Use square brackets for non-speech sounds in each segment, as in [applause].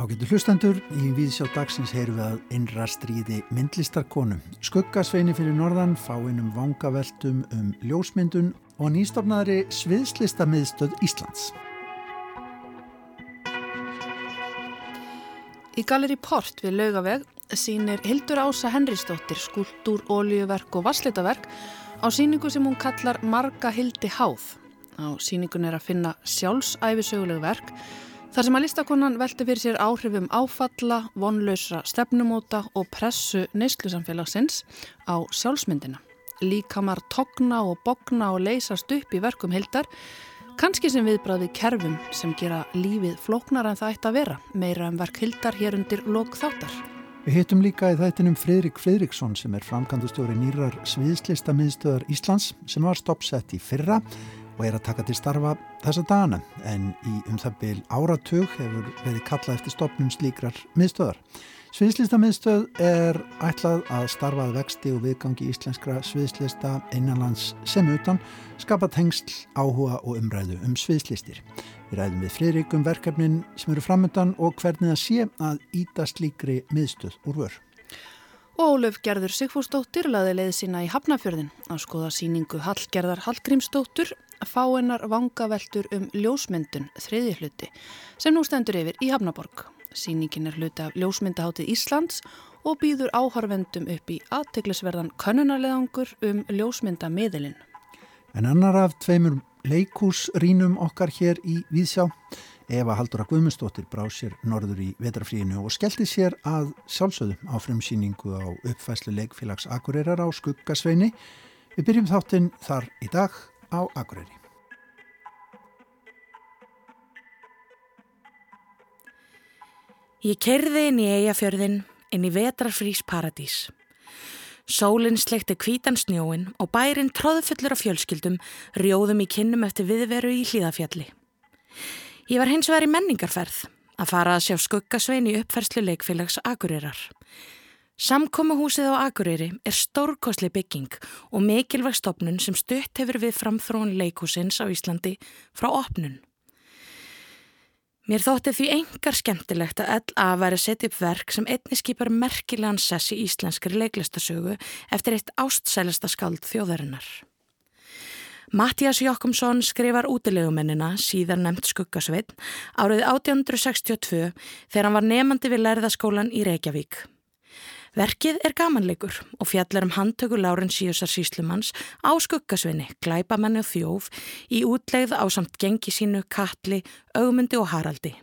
Ágættu hlustendur, í viðsjá dagsins heyrum við að innra stríði myndlistarkonu. Skuggasveini fyrir norðan, fáinnum vangaveltum um ljósmyndun og nýstofnaðri sviðslista miðstöð Íslands. Í Galeri Port við Laugaveg sínir Hildur Ása Henristóttir skúltúr, ólíuverk og vasslitaverk á síningu sem hún kallar Marga Hildi Háð. Á síningun er að finna sjálfsæfisögulegu verk Þar sem að listakonan velti fyrir sér áhrifum áfalla, vonlausra stefnumóta og pressu neyslusamfélagsins á sjálfsmyndina. Líkamar togna og bogna og leysast upp í verkum hildar, kannski sem viðbræði kerfum sem gera lífið flóknar en það ætti að vera, meira en um verk hildar hér undir lok þáttar. Við hittum líka í þættinum Fridrik Fridriksson sem er framkvæmdustjóri nýrar sviðslista miðstöðar Íslands sem var stoppsett í fyrra og er að taka til starfa þessa dana en í um það byl áratug hefur verið kallað eftir stopnum slíkrar miðstöðar. Sviðslista miðstöð er ætlað að starfað vexti og viðgangi íslenskra sviðslista innanlands sem utan skapa tengsl, áhuga og umræðu um sviðslistir. Við ræðum við friðrik um verkefnin sem eru framöndan og hvernig það sé að íta slíkri miðstöð úr vörð. Og Óluf Gerður Sigfúsdóttir laði leið sína í Hafnafjörðin að skoða síningu Hallgerðar Hallgrímsdóttur fáinnar vangaveltur um ljósmyndun þriði hluti sem nú stendur yfir í Hafnaborg. Sýningin er hluti af ljósmyndaháttið Íslands og býður áhörvendum upp í aðteglisverðan kannunarleðangur um ljósmyndamiðilinn. En annar af tveimur leikúsrínum okkar hér í Víðsjá, Eva Haldura Guðmundsdóttir brá sér norður í vetrafríinu og skellti sér að sjálfsögðum á frumsýningu á uppfæslu leikfélags Akureyrar á Skuggasveini. Við byrjum þáttinn þar í dag á Akureyri. Ég kerði inn í eigafjörðin, inn í vetrarfrís paradís. Sólinn slekti kvítan snjóin og bærin tróðfullur af fjölskyldum rjóðum í kinnum eftir viðveru í hlýðafjalli. Ég var hins vegar í menningarferð að fara að sjá skuggasvein í uppferðslu leikfélags Akureyrar. Samkommahúsið á Akureyri er stórkosli bygging og mikilvæg stopnun sem stutt hefur við framþróun leikúsins á Íslandi frá opnun. Mér þótti því engar skemmtilegt að að væri að setja upp verk sem einni skipar merkilegan sess í íslenskri leiklistasögu eftir eitt ástsælasta skald þjóðarinnar. Mattias Jokkumsson skrifar útilegumennina, síðar nefnt Skuggasveit, árið 1862 þegar hann var nefandi við lærðaskólan í Reykjavík. Verkið er gamanleikur og fjallar um handtöku Lárensiusar síslumanns á skuggasvinni, glæbamenni og þjóf í útlegð á samt gengi sínu Katli, Augmundi og Haraldi.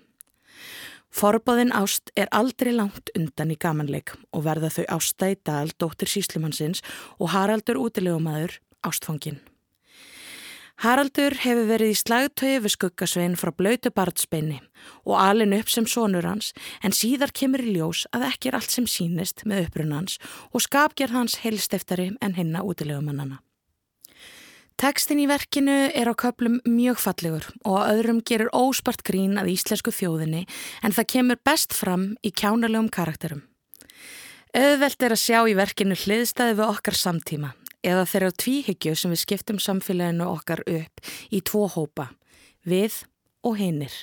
Forbóðin ást er aldrei langt undan í gamanleik og verða þau ástæði dal dóttir síslumannsins og Haraldur útilegumæður ástfangin. Haraldur hefur verið í slagtöyu við skuggasvein frá blöytu barnsbeini og alin upp sem sonur hans en síðar kemur í ljós að ekki er allt sem sínist með upprunans og skapgerð hans heilsteftari en hinna útilegumannana. Tekstin í verkinu er á köplum mjög fallegur og að öðrum gerur óspart grín að íslensku þjóðinni en það kemur best fram í kjánalegum karakterum. Öðvelt er að sjá í verkinu hliðstæði við okkar samtíma eða þeirra tvíhyggju sem við skiptum samfélaginu okkar upp í tvo hópa, við og hinnir.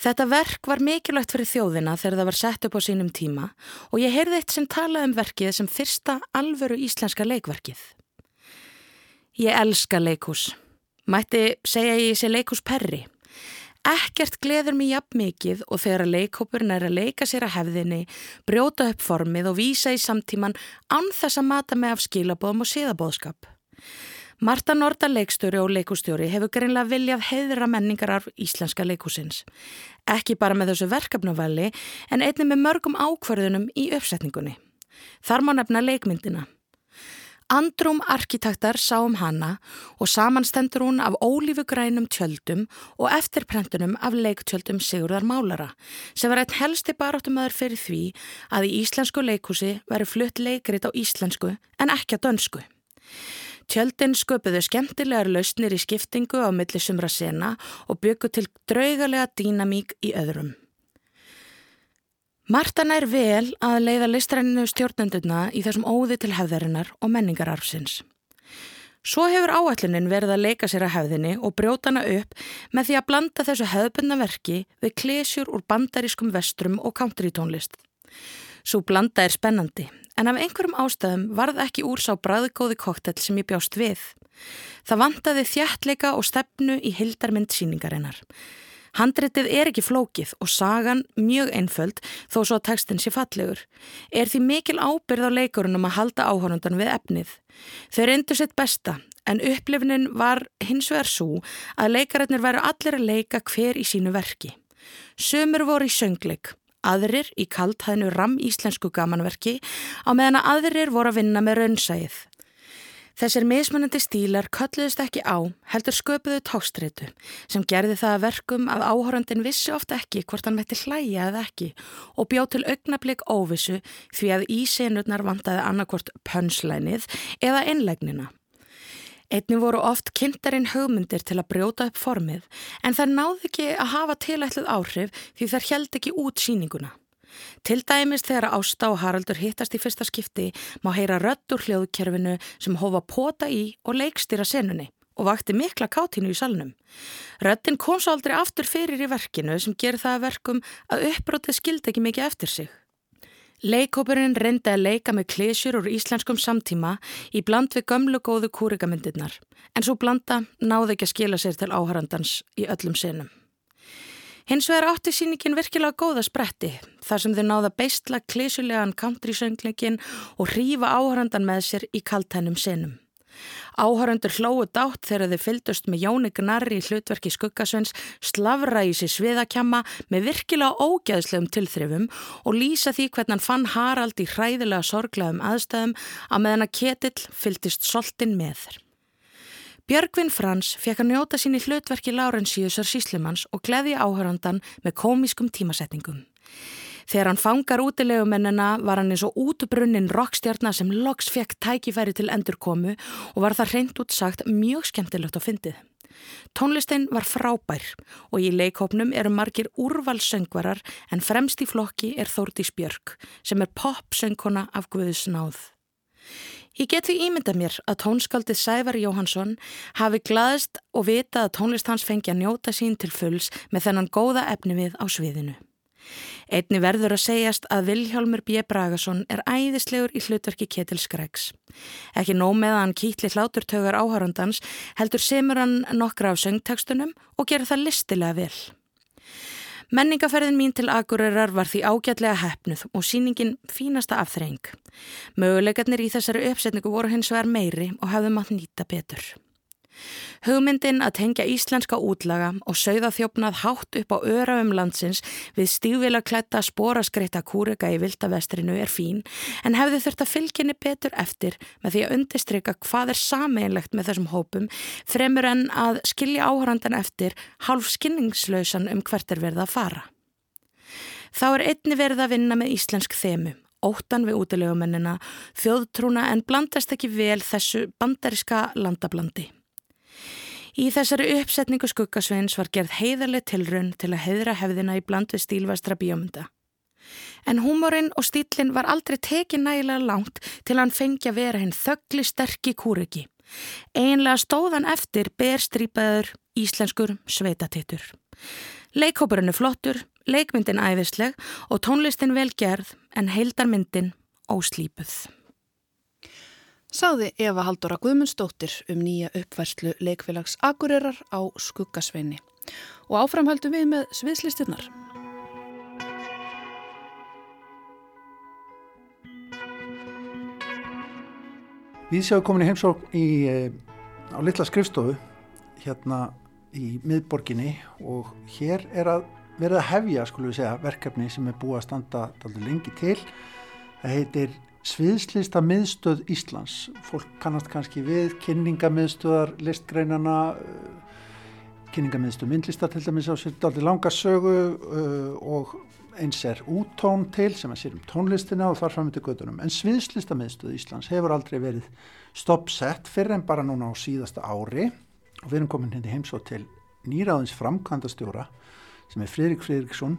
Þetta verk var mikilvægt fyrir þjóðina þegar það var sett upp á sínum tíma og ég heyrði eitt sem talaði um verkið sem fyrsta alvöru íslenska leikverkið. Ég elska leikús. Mætti segja ég sé leikús perri. Ekkert gleður mér jafn mikið og þegar að leikhópurinn er að leika sér að hefðinni, brjóta upp formið og vísa í samtíman án þess að mata með af skilabóðum og síðabóðskap. Marta Norda leikstöri og leikustjóri hefur greinlega viljað heiðra menningar af íslenska leikúsins. Ekki bara með þessu verkefnavalli en einnig með mörgum ákvarðunum í uppsetningunni. Þar má nefna leikmyndina. Andrum arkitektar sá um hana og samanstendur hún af ólífugrænum tjöldum og eftirprentunum af leiktjöldum Sigurðar Málara sem var einn helsti baráttumöður fyrir því að í íslensku leikhúsi veri flutt leikrit á íslensku en ekki á dönsku. Tjöldin sköpuðu skemmtilegar lausnir í skiptingu á millisumra sena og byggu til draugalega dýnamík í öðrum. Martan er vel að leiða listræninu stjórnendurna í þessum óði til hefðarinnar og menningararfsins. Svo hefur áætlunin verið að leika sér að hefðinni og brjóta hana upp með því að blanda þessu hefðbundna verki við klesjur úr bandarískum vestrum og country tónlist. Svo blanda er spennandi, en af einhverjum ástæðum varð ekki úr sá bræðgóði koktel sem ég bjást við. Það vantaði þjættleika og stefnu í hildarmynd síningarinnar. Handritið er ekki flókið og sagan mjög einföld þó svo að textin sé fallegur. Er því mikil ábyrð á leikurunum að halda áhörundan við efnið. Þau reyndu sitt besta en upplifnin var hins vegar svo að leikarætnir væru allir að leika hver í sínu verki. Sumur voru í söngleik, aðrir í kalthæðinu ram íslensku gamanverki á meðan að aðrir voru að vinna með raunsæðið. Þessir mismunandi stílar kölluðist ekki á, heldur sköpuðu tókstreitu sem gerði það að verkum að áhórandin vissi ofta ekki hvort hann metti hlæja eða ekki og bjóð til augnablík óvissu því að í senurnar vantaði annarkvort pönslænið eða innlegnina. Einni voru oft kynntarinn hugmyndir til að brjóta upp formið en það náði ekki að hafa tilætluð áhrif því þær held ekki út síninguna. Til dæmis þegar Ásta og Haraldur hittast í fyrsta skipti má heyra rödd úr hljóðkerfinu sem hófa pota í og leikstýra senunni og vakti mikla kátínu í salnum. Röddin kom svo aldrei aftur fyrir í verkinu sem ger það að verkum að uppbrótið skildi ekki mikið eftir sig. Leikópurinn reyndi að leika með klísjur úr íslenskum samtíma í bland við gömlu góðu kúrikamindirnar en svo blanda náði ekki að skila sér til áhærandans í öllum senum. Hins vegar átti síningin virkilega góða spretti þar sem þau náða beistla klísulegan countrysöngleikin og hrífa áhörandan með sér í kaltænum senum. Áhörandur hlóðu dátt þegar þau fyldust með Jóni Gnarri í hlutverki Skuggasvens slavra í sviðakjama með virkilega ógæðslegum tilþrifum og lýsa því hvernig hann fann Harald í hræðilega sorglegum aðstæðum að meðan að Ketill fyldist soltin með þeir. Björgvin Frans fekk að njóta sín í hlutverki Laurensíusar Síslimanns og gleði áhörandan með komískum tímasetningum. Þegar hann fangar útilegumennina var hann eins og útbrunnin rockstjarnar sem loks fekk tækifæri til endurkomu og var það reynd útsagt mjög skemmtilegt að fyndið. Tónlistin var frábær og í leikópnum eru margir úrvalsöngvarar en fremst í flokki er Þórdís Björg sem er popsöngkona af Guðsnáð. Ég get því ímynda mér að tónskaldið Sævar Jóhansson hafi glaðist og vita að tónlist hans fengi að njóta sín til fulls með þennan góða efni við á sviðinu. Einni verður að segjast að Viljálmur B. Bragason er æðislegur í hlutverki Ketil Skregs. Ekki nóg með að hann kýtli hláturtögar áhárandans heldur semur hann nokkra af söngtekstunum og gera það listilega vel. Menningaferðin mín til Akureyrar var því ágætlega hefnuð og síningin fínasta afþreng. Möguleikarnir í þessari uppsetningu voru hins vegar meiri og hafðum að nýta betur. Hugmyndin að tengja íslenska útlaga og sögða þjófnað hátt upp á örafum landsins við stífvila klætta spóraskreita kúrega í vildavestrinu er fín en hefði þurft að fylginni betur eftir með því að undistryka hvað er sameinlegt með þessum hópum fremur en að skilja áhrandan eftir hálf skinningslausan um hvert er verið að fara. Þá er einni verið að vinna með íslensk þemu óttan við útilegumennina, þjóðtrúna en blandast ekki vel þessu bandariska landablandi. Í þessari uppsetningu skuggasveins var gerð heiðarlega tilrun til að heiðra hefðina í bland við stílvastra bíómynda. En húmórin og stílinn var aldrei tekið nægilega langt til hann fengi að vera hinn þöggli sterkir kúriki. Einlega stóðan eftir berstrýpaður íslenskur sveitatittur. Leikhópurinn er flottur, leikmyndin æðisleg og tónlistin velgerð en heildarmyndin óslýpuð. Sáði Eva Haldóra Guðmundsdóttir um nýja uppværslu leikfélags Akureyrar á Skuggasveini. Og áframhaldum við með sviðslistinnar. Við sjáum komin í heimsók í, eh, á litla skrifstofu hérna í miðborginni og hér er að verða að hefja segja, verkefni sem er búið að standa lengi til. Það heitir Sviðslista miðstöð Íslands, fólk kannast kannski við, kynningamiðstöðar, listgreinana, uh, kynningamiðstöð myndlista til dæmis á sér daldi langarsögu uh, og eins er úttón til sem að sér um tónlistina og þar framöndi gödunum. En sviðslista miðstöð Íslands hefur aldrei verið stoppsett fyrir en bara núna á síðasta ári og við erum komin hindi heims og til nýraðins framkvæmdastjóra sem er Fridrik Fridriksson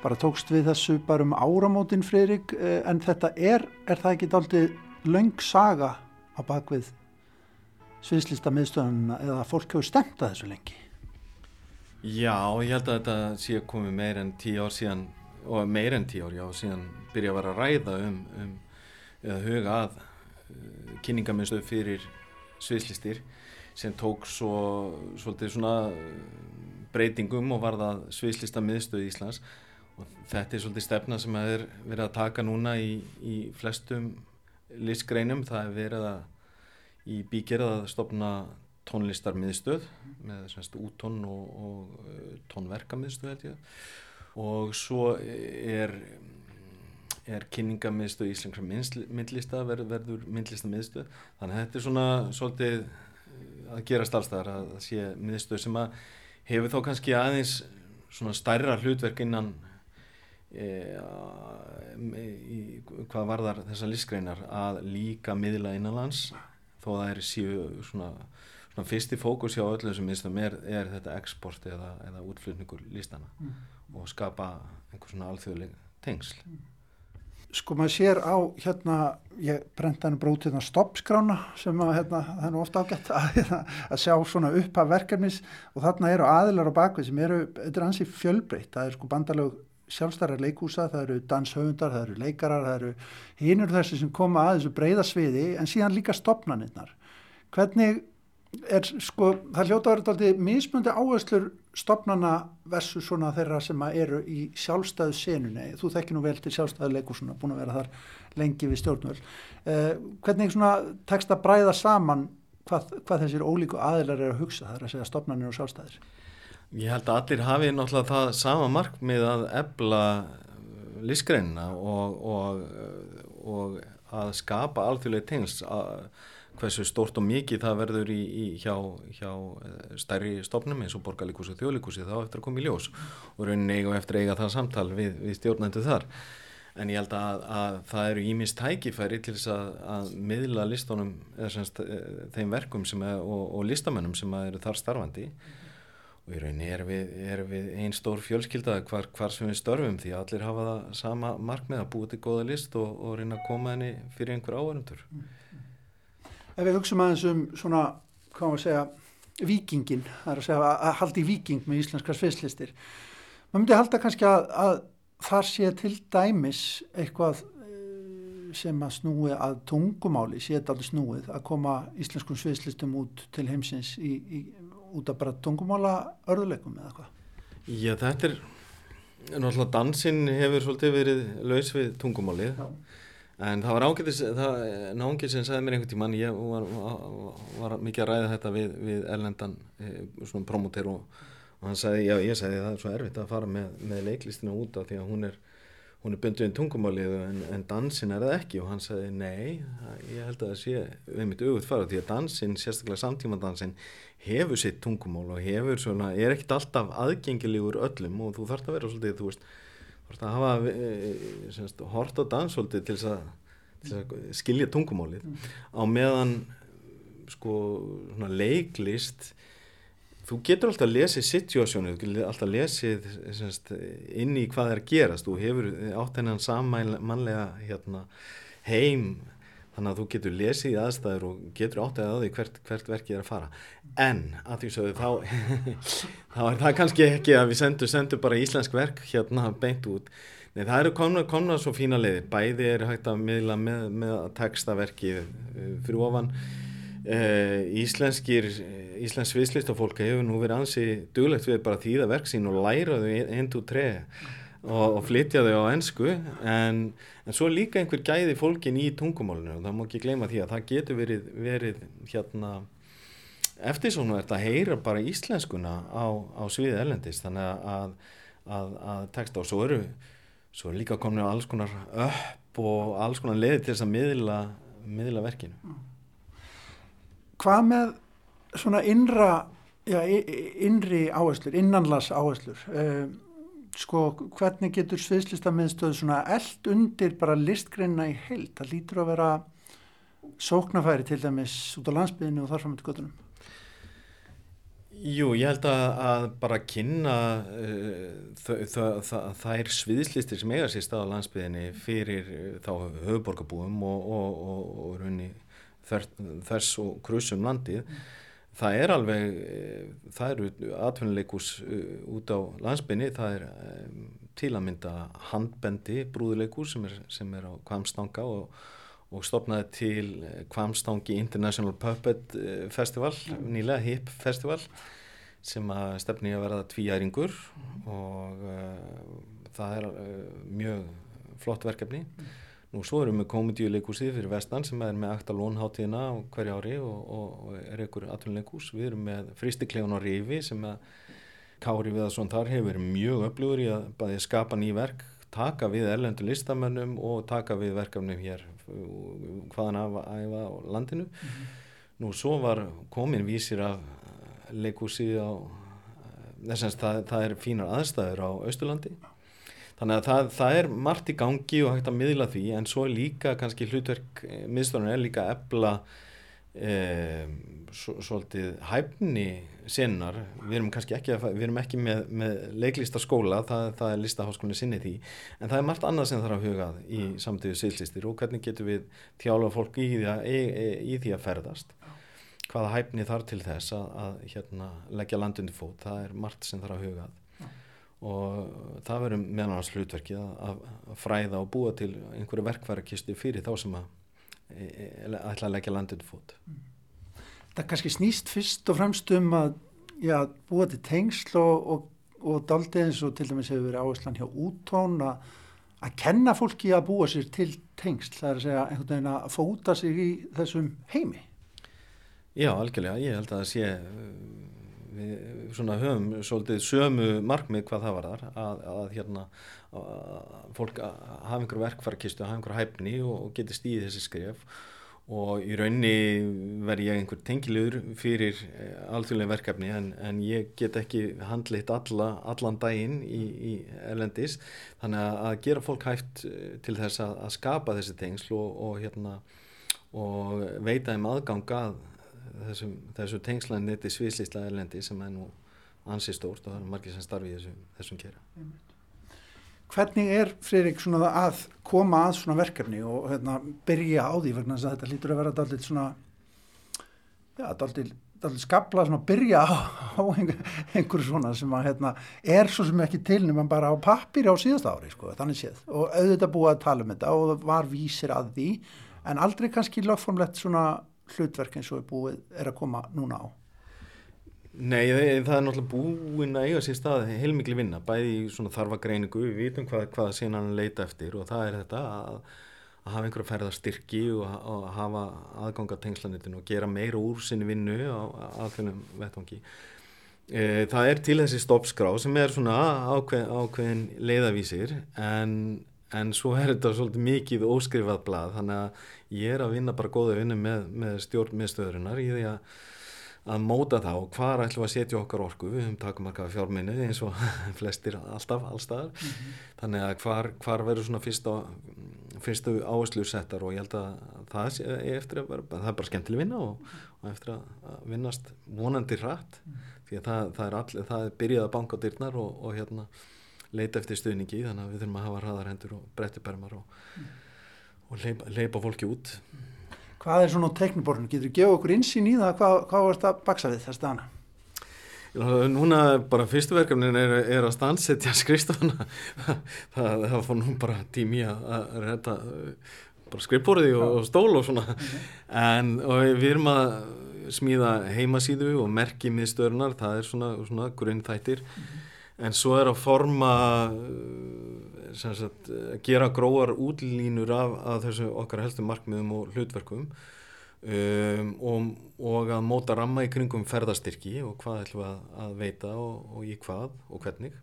bara tókst við þessu bara um áramótin Freirik en þetta er, er það ekki aldrei laung saga á bakvið sviðslista miðstöðun eða fólk hefur stemt að þessu lengi? Já, ég held að þetta sé komið meir en tíu ár síðan og meir en tíu ár, já, síðan byrja að vera að ræða um, um eða huga að uh, kynningamiðstöð fyrir sviðslistir sem tók svo svolítið svona breytingum og var það sviðslista miðstöð í Íslands og þetta er svolítið stefna sem að er verið að taka núna í, í flestum listgreinum, það er verið að í bígerð að stopna tónlistarmiðstöð með semst úttón og, og uh, tónverkamiðstöð held ég. Og svo er er kynningamiðstöð Íslenskra myndlista verður, verður myndlista miðstöð þannig að þetta er svona svolítið uh, að gera starfstæðar að sé miðstöð sem að hefur þá kannski aðeins svona stærra hlutverk innan í, hvað varðar þessar listgreinar að líka miðla innanlands þó það er síu svona, svona fyrsti fókus hjá öllum sem minnstum er, er þetta export eða, eða útflutningur listana mm. og skapa einhver svona alþjóðleg tengsl mm sko maður sér á hérna, ég brenda henni brót hérna stoppskrána sem að hérna, það er nú ofta ágætt að, hérna, að sjá svona upp af verkefnis og þarna eru aðilar á bakvið sem eru, þetta er ansi fjölbreytt, það er sko bandalög sjálfstæðar leikúsa, það eru danshöfundar, það eru leikarar, það eru hínur þessi sem koma að þessu breyðasviði en síðan líka stopnaninnar. Hvernig er sko, það hljóta verið alltaf mismundi áherslur stopnana versus svona þeirra sem eru í sjálfstæðu senunni, þú þekkir nú vel til sjálfstæðu leikursuna, búin að vera þar lengi við stjórnvöld, eh, hvernig svona tekst að bræða saman hvað, hvað þessir ólíku aðilar eru að hugsa, það er að segja stopnanir og sjálfstæðir Ég held að allir hafi náttúrulega það sama markmið að ebla lísgreinina og, og, og að skapa alþjóðlega tengst hversu stórt og mikið það verður í, í hjá, hjá eh, stærri stofnum eins og borgarlíkus og þjóðlíkusi þá eftir að koma í ljós. Og rauninni eiga og eftir eiga það samtal við, við stjórnendu þar. En ég held að, að það eru ímist tækifæri til þess að, að miðla listónum eða semst eh, þeim verkum er, og, og listamennum sem eru þar starfandi og í rauninni er við, við einn stór fjölskylda hvar, hvar sem við störfum því allir hafa það sama markmið að búið til góða list og, og reyna að koma henni fyrir einhver áhörundur mm ef við hugsaum aðeins um svona, hvað maður segja, vikingin, það er að segja að haldi viking með íslenskar sviðslistir. Maður myndi halda kannski að, að þar sé til dæmis eitthvað eh, sem að snúi að tungumáli, sé þetta alveg snúið að koma íslenskum sviðslistum út til heimsins í, í, út af bara tungumála örðuleikum eða hvað? Já, þetta er, náttúrulega dansinn hefur svolítið verið laus við tungumálið. Já En það var ágætis, það nángið sem sagði mér einhvern tíman, ég var, var, var mikið að ræða þetta við, við erlendan e, svona promóter og, og hann sagði, já ég sagði það er svo erfitt að fara með, með leiklistina út af því að hún er, hún er bundið inn tungumálið en, en dansin er það ekki. Og hann sagði nei, ég held að það sé við mitt auðvitað fara því að dansin, sérstaklega samtíma dansin, hefur sitt tungumál og hefur svona, er ekkit alltaf aðgengilegur öllum. Og þú þarfst að vera svolítið, þú veist, að hafa semst, hort á dansóldi til þess að skilja tungumálið. Mm. á meðan sko leiklist þú getur alltaf að lesa situasjónu þú getur alltaf að lesa inn í hvað er gerast. Þú hefur átt hennan sammannlega hérna, heim þannig að þú getur lesið í aðstæður og getur átt að því hvert, hvert verkið er að fara. En að því sögðu þá [laughs] þá er það kannski ekki að við sendum sendu bara íslensk verk hérna beint út. Nei, það eru komna, komna svo fína leiðir. Bæði er hægt að miðla með, með að texta verkið uh, fyrir ofan. Uh, íslenskir íslensk viðslistafólk hefur nú verið ansi duglegt við bara þýða verk sín og læra þau einn, tú, tre og, og flytja þau á ennsku en, en svo líka einhver gæði fólkin í tungumálinu og það má ekki gleyma því að það getur verið, verið hérna eftir svona verðt að heyra bara íslenskuna á, á sviðið erlendist þannig að, að, að texta og svo eru, svo eru líka komin á alls konar upp og alls konar leði til þess að miðla, miðla verkinu. Hvað með svona innra já, innri áherslur, innanlas áherslur um sko hvernig getur sviðslistamiðstöð svona eld undir bara listgreina í heilt, það lítur að vera sóknafæri til dæmis út á landsbyðinu og þarfram til göttunum Jú, ég held að, að bara kynna uh, þær sviðslistir sem eiga sér stað á landsbyðinni fyrir uh, þá höfuborgarbúum og, og, og, og raunni þess og krusum landið. Mm. Það er alveg það eru atvinnuleikus út á landsbynni það er til að mynda handbendi brúðuleikus sem er, sem er á Kvamstanga og, og stopnaði til Kvamstangi International Puppet Festival nýlega HIP Festival sem að stefni að verða tvíæringur og uh, það er uh, mjög flott verkefni. Mm. Nú svo erum við komedíuleikúsið fyrir vestan sem er með akta lónháttíðina hverja ári og, og, er einhver atvinnuleikús. Við erum með fristiklegun og rifi sem að Kári Viðarsson þar hefur verið mjög öflugur í að bæði skapa ný verk, taka við erlendu listamönnum og taka við verkefnum hér hvaðan af æfa á landinu. Mm -hmm. Nú svo var komin vísir af leikúsi á þess að það, það er fínar aðstæður á Östurlandi þannig að það, það er margt í gangi og hægt að miðla því en svo líka kannski hlutverk eh, miðstofnun er líka ebla e, svolítið hæfni sinnar, við erum kannski ekki, við erum ekki með, með leiklistaskóla, það, það er listaháskólinu sinni því, en það er margt annað sem þarf að hugað í samtíðu sýllistir og hvernig getur við tjála fólk í því að, í, í því að ferðast. Hvaða hæfni þarf til þess að, að hérna, leggja landundi fót, það er margt sem þarf að huga ja. Og það verður meðan hans hlutverkið að, fræða og búa til einhverju verkværakistu fyrir þá sem að e, e, ætla að leggja landundi fót. Það kannski snýst fyrst og fremst um að já, búa til tengsl og, og, og daldið eins og til dæmis hefur verið áherslan hjá úttón að að kenna fólki að búa sér til tengsl, það er að segja einhvern veginn að fóta sig í þessum heimi Já, algjörlega, ég held að það sé við svona höfum svolítið sömu markmið hvað það var þar að, að hérna að fólk hafa einhver verkfærakistu, hafa einhver hæfni og, og geti stíðið þessi skrif og í raunni verð ég einhver tengilegur fyrir eh, alþjóðlega verkefni en, en ég get ekki handleitt alla, allan daginn í, í erlendis. Þannig að, gera fólk hæft eh, til þess að, að skapa þessi tengsl og, og hérna og veita þeim aðgang að þessum, þessu tengslaneti sviðslýsla erlendi sem er nú ansi stórt og það er margir sem starfi í þessum, þessum kera. Hvernig er Freirik að koma að svona verkefni og hérna, byrja á því vegna þess að þetta lítur að vera dálítið svona já, dálítið skabla svona byrja á, á einhver, einhverju svona sem að hérna, er svo sem ekki til nema bara á pappir á síðast ári sko, þannig séð og auðvitað búið að tala um þetta og var vísir að því en aldrei kannski lögformlegt svona hlutverk eins og er búið er að koma núna á? Nei, það er náttúrulega búin að eiga sér stað heilmikli vinna, bæði í svona þarfagreiningu, við vitum hvað, hvað síðan hann leita eftir og það er þetta að, að hafa einhverja ferðarstyrki og að hafa aðganga tengslanitinu og gera meira úr sinni vinnu á aðfennum vettvangi. E, það er til þessi stoppskrá sem er svona ákveð, ákveðin leiðavísir en, en svo er þetta svolítið mikið óskrifað blað þannig að ég er að vinna bara góða vinnu með, með stjórn miðstöðurinnar í því að, að móta þá hvar ætlum við að setja okkar orku við höfum takumarkaði fjárminni eins og [laughs] flestir alltaf, allstaðar mm -hmm. þannig að hvar, hvar verður svona fyrsta, fyrstu áherslu settar og ég held að það er eftir að vera, það er bara skemmtileg vinna og, og eftir að vinnast vonandi rætt mm -hmm. því að það, það er allir, það er byrjað að banka dyrnar og, og hérna leita eftir stuðningi þannig að við þurfum að hafa hraðarhendur og breyttibermar og mm og leipa, leipa fólki út Hvað er svona á tekniborðinu? Getur þú gefa okkur insýn í það? Hvað, hvað var þetta baksa við þess dana? Núna bara fyrstu verkefnin er, er að stansetja [laughs] skristofana það, það fór nú bara tími að reyta bara skrippborði og, og stól og svona okay. en og við erum að smíða heimasíðu og merki miðstöðunar, það er svona, svona grunn þættir mm -hmm. En svo er að forma sagt, gera gróar útlínur af, af þessu okkar helstu markmiðum og hlutverkum um, og, og að móta ramma í kringum ferðastyrki og hvað ætlum að, að veita og, og í hvað og hvernig.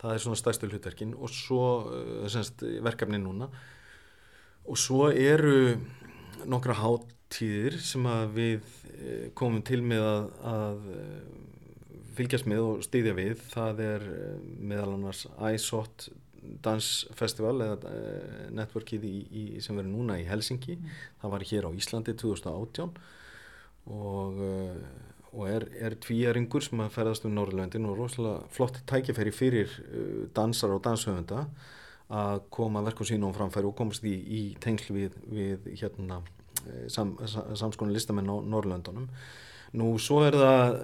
Það er svona stærstu hlutverkin og svo uh, sagt, verkefni núna. Og svo eru nokkra háttíðir sem að við komum til með að, að fylgjast með og stýðja við það er meðal annars ISOT dansfestival eða uh, networkið í, í, sem verður núna í Helsingi mm. það var hér á Íslandi 2018 og, uh, og er, er tvíjaringur sem að ferðast um Norrlöndin og rosalega flott tækifæri fyrir dansar og danshöfunda að koma verkum sínum framfæri og komast í, í tengsl við, við hérna sam, samskonu listamenn á Norrlöndunum nú svo er það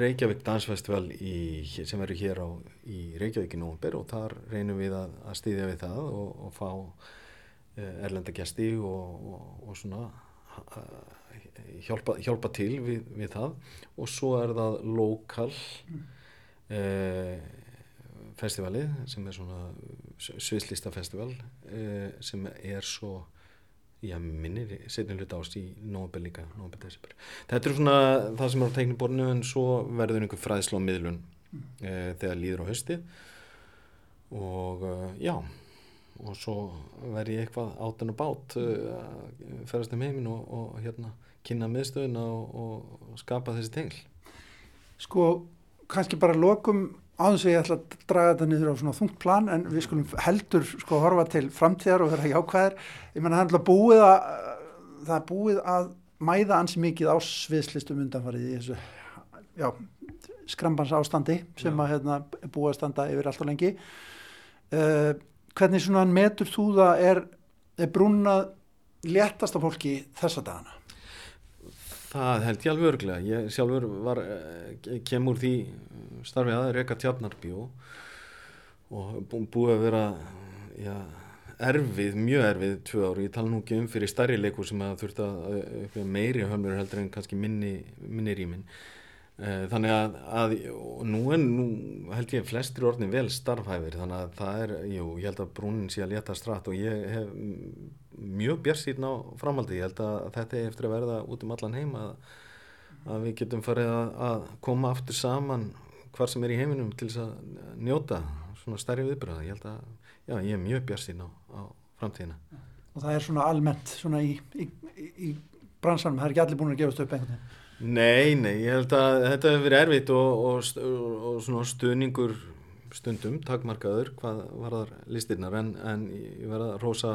Reykjavík Dansfestival í, sem verður hér á, í Reykjavík í nógumber og þar reynum við að, að stýðja við það og, og fá erlenda gæsti og, og, og svona hjálpa, hjálpa til við, við það og svo er það lokal mm. eh, festivalið sem er svona sviðslistafestival eh, sem er svo já minnir setjum hlut ást í nógabel líka, desember. Þetta er svona það sem er á teikniborinu en svo verður einhver fræðslu á miðlun mm. eh, þegar líður á hösti og eh, já og svo verð ég eitthvað átan og bát uh, að ferast um heiminn og, og hérna kynna miðstöðuna og, og skapa þessi tengl Sko, kannski bara lokum áður sem ég ætla að draga þetta niður á svona þungt plan en við skulum heldur sko horfa til framtíðar og vera jákvæðir ég menna það er búið að það er búið að mæða ansi mikið á sviðslistum undanfarið í þessu já, skrambans ástandi sem já. að hérna, búið að standa yfir allt og lengi uh, hvernig svona metur þú það er, er brúnað léttast af fólki þessa dagana? Það held ég alveg örglega. Ég sjálfur var, eh, kemur því starfið að reyka tjarnarbíó og búið að vera já, erfið, mjög erfið tvö ári. Ég tala nú ekki um fyrir starri leikur sem að þurft að meiri höfnur heldur en kannski minni, minni rýminn. Eh, þannig að, að nú, en, nú held ég flestir orðin vel starfhæfir þannig að það er, jú, ég held að brúnin sé að leta strætt og ég hef mjög björn síðan á framhaldi. Ég held að þetta er eftir að verða út um allan heim að, að við getum farið að, að koma aftur saman hvar sem er í heiminum til þess að njóta svona stærri viðbröða ég held að, já, ég er mjög björn síðan á, á framtíðina. Og það er svona almennt svona í, í, í, í bransanum, það er ekki allir búin að gefast upp einhvern veginn? Nei, nei, ég held að þetta hefur verið erfitt og, og, og svona stuðningur stundum, takmarkaður, hvað var þar listirnar, en, en ég verða að rosa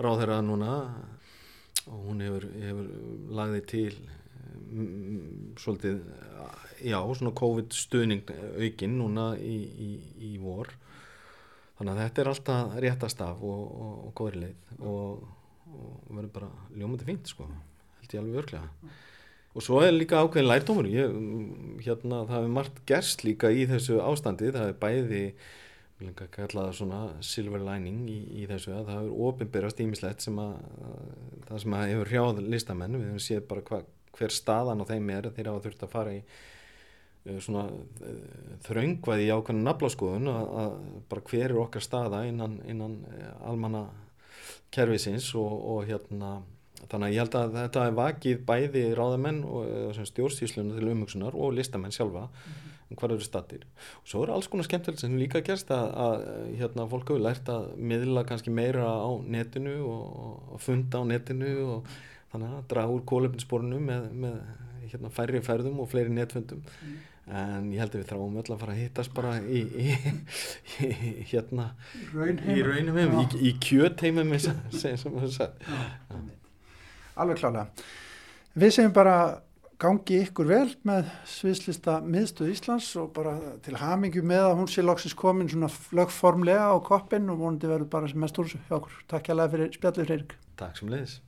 ráð þeirra núna og hún hefur, hefur lagði til mm, svolítið, já, svona COVID stuðning aukinn núna í, í, í vor, þannig að þetta er alltaf réttast af og, og góðri leið og verður bara ljómandi fínt, sko, held ég alveg örglega og svo er líka ákveðin lærtómur ég, hérna, það hefur margt gerst líka í þessu ástandi, það er bæði lengar kallaða svona silver lining í, í þessu að það hefur ofinberast ímislegt sem að það sem að hefur hrjáð listamenn við hefum séð bara hva, hver staðan á þeim er þeir hafa þurft að fara í uh, svona uh, þraungvaði í ákveðin nafláskoðun að, bara hver er okkar staða innan, innan uh, almanna kervisins og, og hérna þannig að ég held að þetta er vakið bæði ráðamenn og stjórnstísluna til umhugsunar og listamenn sjálfa mm -hmm. Hvað eru stattir og svo er alls konar skemmtilegt sem líka gerst að, að hérna, fólk hefur lært að miðla kannski meira á netinu og, og funda á netinu og þannig að draga úr kólöfninsborinu með, með hérna, færri færðum og fleiri netfundum. Mm. en ég held að við þráum öll að fara að hittast bara í, í, í hérna í raunheimum, í, í kjötheimum sem það sagði. Alveg klálega. Við segjum bara gangi ykkur vel með sviðslista miðstöð Íslands og bara til hamingu með að hún sé loksins komin svona lögformlega á koppin og vonandi verður bara sem mest úr þessu hjá okkur. Takk hjá það fyrir spjallið Freirik. Takk sem leiðis.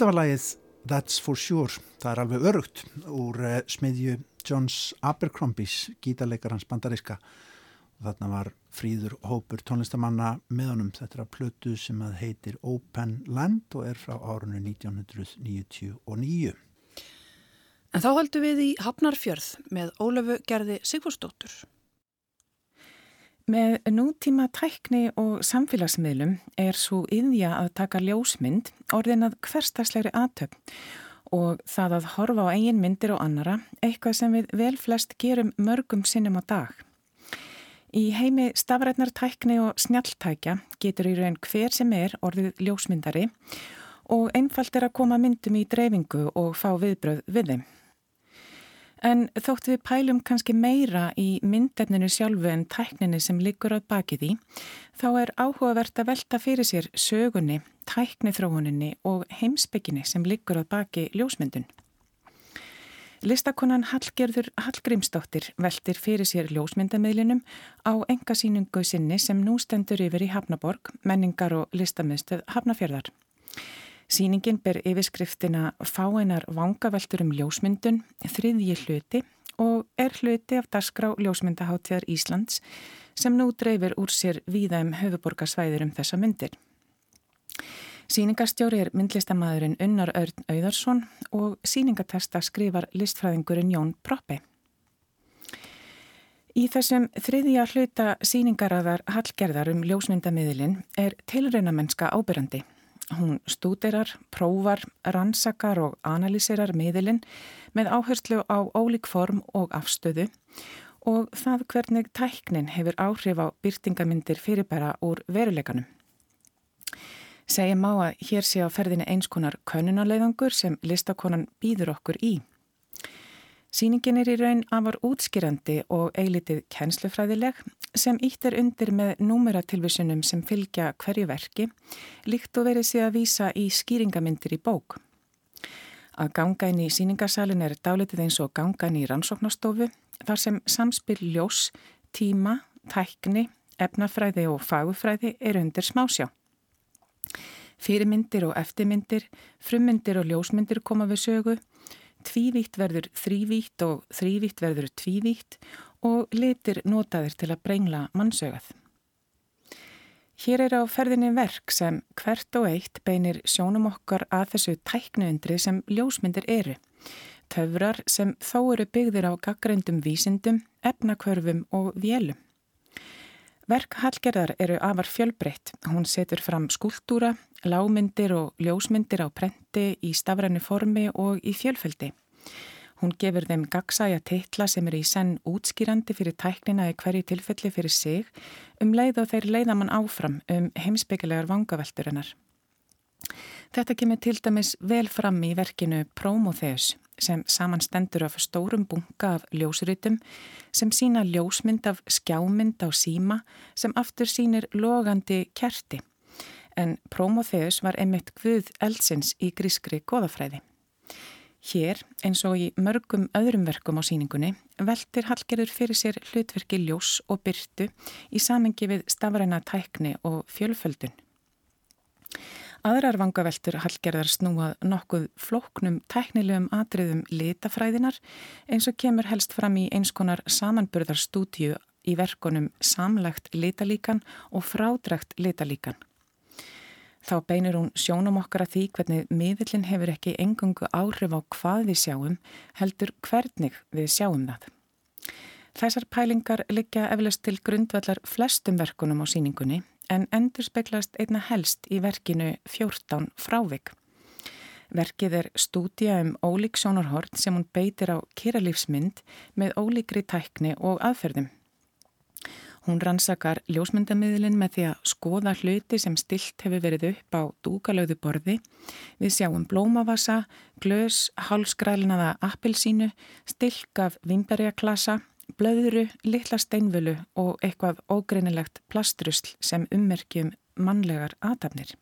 Þetta var lagið That's for Sure. Það er alveg örugt úr uh, smiðju Johns Abercrombies, gítarleikarans bandariska. Þarna var fríður hópur tónlistamanna með honum. Þetta er að plötu sem að heitir Open Land og er frá árunni 1999. En þá höldum við í Hafnarfjörð með Ólöfu Gerði Sigfúrsdóttur. Með nútíma tækni og samfélagsmiðlum er svo yðja að taka ljósmynd orðin að hverstagslegri aðtöp og það að horfa á eigin myndir og annara eitthvað sem við vel flest gerum mörgum sinnum á dag. Í heimi stafrætnar tækni og snjaltækja getur í raun hver sem er orðið ljósmyndari og einfalt er að koma myndum í dreifingu og fá viðbröð við þeim. En þóttu við pælum kannski meira í myndefninu sjálfu en tækninu sem liggur á bakið í, þá er áhugavert að velta fyrir sér sögunni, tæknithróuninni og heimsbygginni sem liggur á baki ljósmyndun. Listakonan Hallgerður Hallgrímsdóttir veltir fyrir sér ljósmyndamiðlinum á engasýningu sinni sem nú stendur yfir í Hafnaborg, menningar og listamiðstöð Hafnafjörðar. Sýningin ber yfirskriftina Fáeinar vangaveltur um ljósmyndun, þriðji hluti og er hluti af dasgrá ljósmyndaháttíðar Íslands sem nú dreifir úr sér víða um höfuborgarsvæðir um þessa myndir. Sýningarstjóri er myndlistamæðurinn Unnar Örn Auðarsson og sýningatesta skrifar listfræðingurinn Jón Proppi. Í þessum þriðja hluta sýningaraðar hallgerðar um ljósmyndamiðlin er tilraunamennska ábyrrandi. Hún stúderar, prófar, rannsakar og analýsirar miðilinn með áherslu á ólík form og afstöðu og það hvernig tæknin hefur áhrif á byrtingamindir fyrirbæra úr veruleikanum. Segjum á að hér sé á ferðinni einskonar könunaleiðangur sem listakonan býður okkur í. Sýningin er í raun afar útskýrandi og eilitið kennslufræðileg sem ítt er undir með númeratilvísunum sem fylgja hverju verki, líkt og verið sé að vísa í skýringamindir í bók. Að ganga inn í sýningarsalun er dálitið eins og ganga inn í rannsóknastofu þar sem samspil ljós, tíma, tækni, efnafræði og fagufræði er undir smásjá. Fyrirmyndir og eftirmyndir, frummyndir og ljósmyndir koma við sögu Tvívítt verður þrývítt og þrývítt verður tvívítt og litir notaðir til að brengla mannsögað. Hér er á ferðinni verk sem hvert og eitt beinir sjónum okkar að þessu tæknuundri sem ljósmyndir eru. Töfrar sem þó eru byggðir á gaggrindum vísindum, efnakörfum og vélum. Verk Hallgerðar eru afar fjölbreytt. Hún setur fram skúltúra, lámyndir og ljósmyndir á prenti í stafrænu formi og í fjölfeldi. Hún gefur þeim gagsæja titla sem eru í senn útskýrandi fyrir tæknina í hverju tilfelli fyrir sig um leið og þeir leiða mann áfram um heimsbyggilegar vangavelturinnar. Þetta kemur til dæmis vel fram í verkinu Promotheus sem samanstendur af stórum bunga af ljósrytum sem sína ljósmynd af skjámynd á síma sem aftur sínir logandi kerti. En Promotheus var einmitt guð eldsins í grískri goðafræði. Hér, eins og í mörgum öðrum verkum á síningunni, veltir Hallgerður fyrir sér hlutverki ljós og byrtu í samengi við stafræna tækni og fjölföldun. Aðrar vangaveltur hallgerðar snúað nokkuð flóknum tæknilegum atriðum litafræðinar eins og kemur helst fram í eins konar samanburðarstúdíu í verkonum samlegt litalíkan og frádrækt litalíkan. Þá beinir hún sjónum okkar að því hvernig miðillin hefur ekki engungu áhrif á hvað við sjáum heldur hvernig við sjáum það. Þessar pælingar liggja eflust til grundvallar flestum verkunum á síningunni en endur speklast einna helst í verkinu 14 frávik. Verkið er stúdja um ólík sjónarhort sem hún beitir á kyrralífsmynd með ólíkri tækni og aðferðum. Hún rannsakar ljósmyndamiðlinn með því að skoða hluti sem stilt hefur verið upp á dúkalauðu borði. Við sjáum blómavasa, glös, hálsgrælnaða appilsínu, stilk af vimberjaklasa, blöðuru, litla steinvölu og eitthvað ógreinilegt plastrusl sem ummerkjum mannlegar aðtapnir.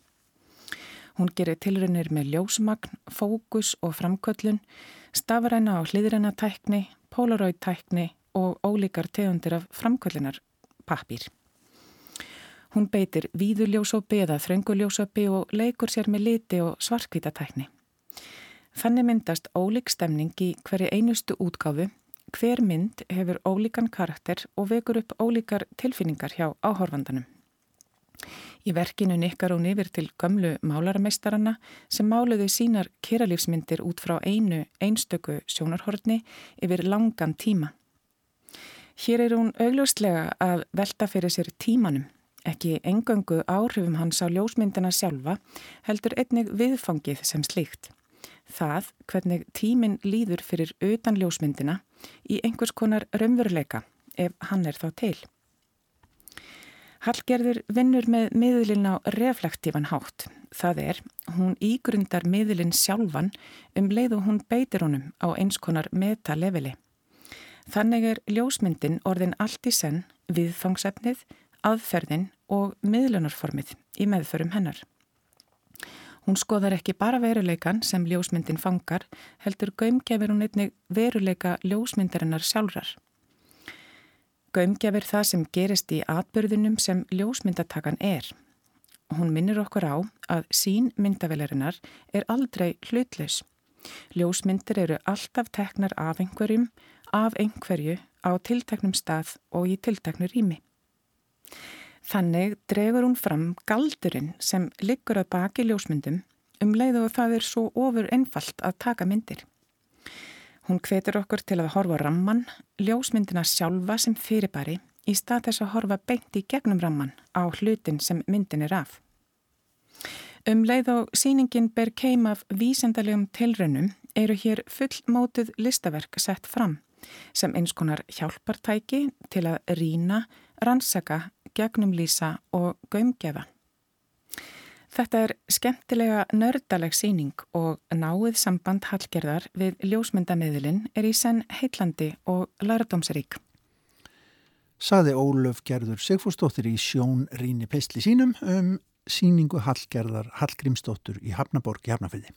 Hún gerir tilrunir með ljósmagn, fókus og framköllun, stafræna og hliðræna tækni, polaroid tækni og ólíkar tegundir af framköllunar pappir. Hún beitir víðuljósopi eða þrönguljósopi og leikur sér með liti og svarkvítatækni. Þannig myndast ólík stemning í hverju einustu útgáfu Hver mynd hefur ólíkan karakter og vekur upp ólíkar tilfinningar hjá áhorfandanum. Í verkinu nikkar hún yfir til gömlu málarmeistarana sem máluðu sínar kyralífsmyndir út frá einu einstöku sjónarhortni yfir langan tíma. Hér er hún augljóslega að velta fyrir sér tímanum, ekki engöngu áhrifum hans á ljósmyndina sjálfa, heldur einnig viðfangið sem slíkt. Það hvernig tímin líður fyrir utan ljósmyndina í einhvers konar raunveruleika ef hann er þá til. Hallgerður vinnur með miðlinn á reflektívan hátt. Það er, hún ígrundar miðlinn sjálfan um leið og hún beitir honum á eins konar metaleveli. Þannig er ljósmyndin orðin allt í senn viðfangsefnið, aðferðin og miðlunarformið í meðförum hennar. Hún skoðar ekki bara veruleikan sem ljósmyndin fangar, heldur gaumgjafir hún einnig veruleika ljósmyndarinnar sjálfrar. Gaumgjafir það sem gerist í atbyrðunum sem ljósmyndatakan er. Hún minnir okkur á að sín myndavelarinnar er aldrei hlutlaus. Ljósmyndir eru alltaf teknar af einhverjum, af einhverju, á tilteknum stað og í tilteknu rými. Þannig dregur hún fram galdurinn sem liggur að baki ljósmyndum um leið og það er svo ofur einfalt að taka myndir. Hún hvetur okkur til að horfa ramman, ljósmyndina sjálfa sem fyrirbæri í stað þess að horfa beint í gegnum ramman á hlutin sem myndin er af. Um leið og síningin ber keim af vísendalegum tilraunum eru hér fullmótuð listaverk sett fram sem eins konar hjálpartæki til að rína, rannsaka gegnumlýsa og gaumgefa. Þetta er skemmtilega nördaleg síning og náið samband hallgerðar við ljósmyndamiðlinn er í senn heitlandi og lærdomsrík. Saði Ólöf Gerður Sigfúrsdóttir í Sjón Ríni Peistli sínum um síningu hallgerðar Hallgrímsdóttur í Hafnaborg í Hafnafriði.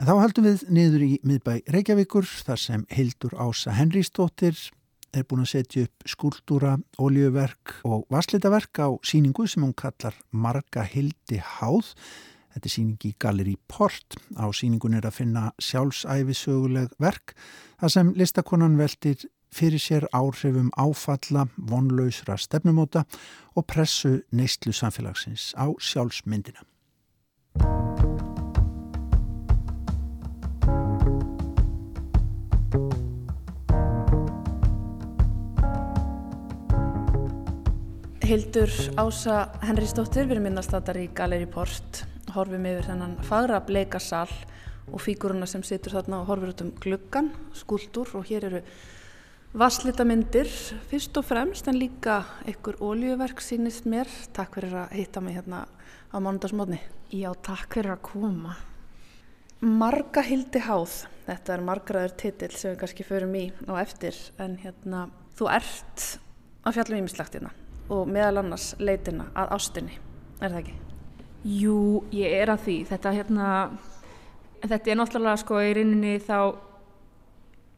En þá heldum við niður í miðbæ Reykjavíkur þar sem Hildur Ása Henrísdóttir er búin að setja upp skúldúra, oljöverk og vaslitaverk á síningu sem hún kallar Marga Hildi Háð. Þetta er síning í Galeri Port. Á síningun er að finna sjálfsæfisöguleg verk þar sem listakonan veldir fyrir sér áhrifum áfalla, vonlausra stefnumóta og pressu neistlu samfélagsins á sjálfsmyndina. Hildur Ása Henrísdóttir, við erum minnastáttar í Galeri Port, horfum yfir þennan fagra bleikarsal og fíguruna sem situr þarna og horfur út um gluggan, skúldur og hér eru vasslitamindir fyrst og fremst en líka einhver ólíuverk sínist mér. Takk fyrir að hitta mig hérna á mánundagsmótni. Já, takk fyrir að koma. Marga hildi háð, þetta er margraður titill sem við kannski förum í á eftir en hérna þú ert að fjallum ímislegt hérna og meðal annars leitina að ástinni, er það ekki? Jú, ég er að því. Þetta, hérna, þetta er náttúrulega sko í rauninni þá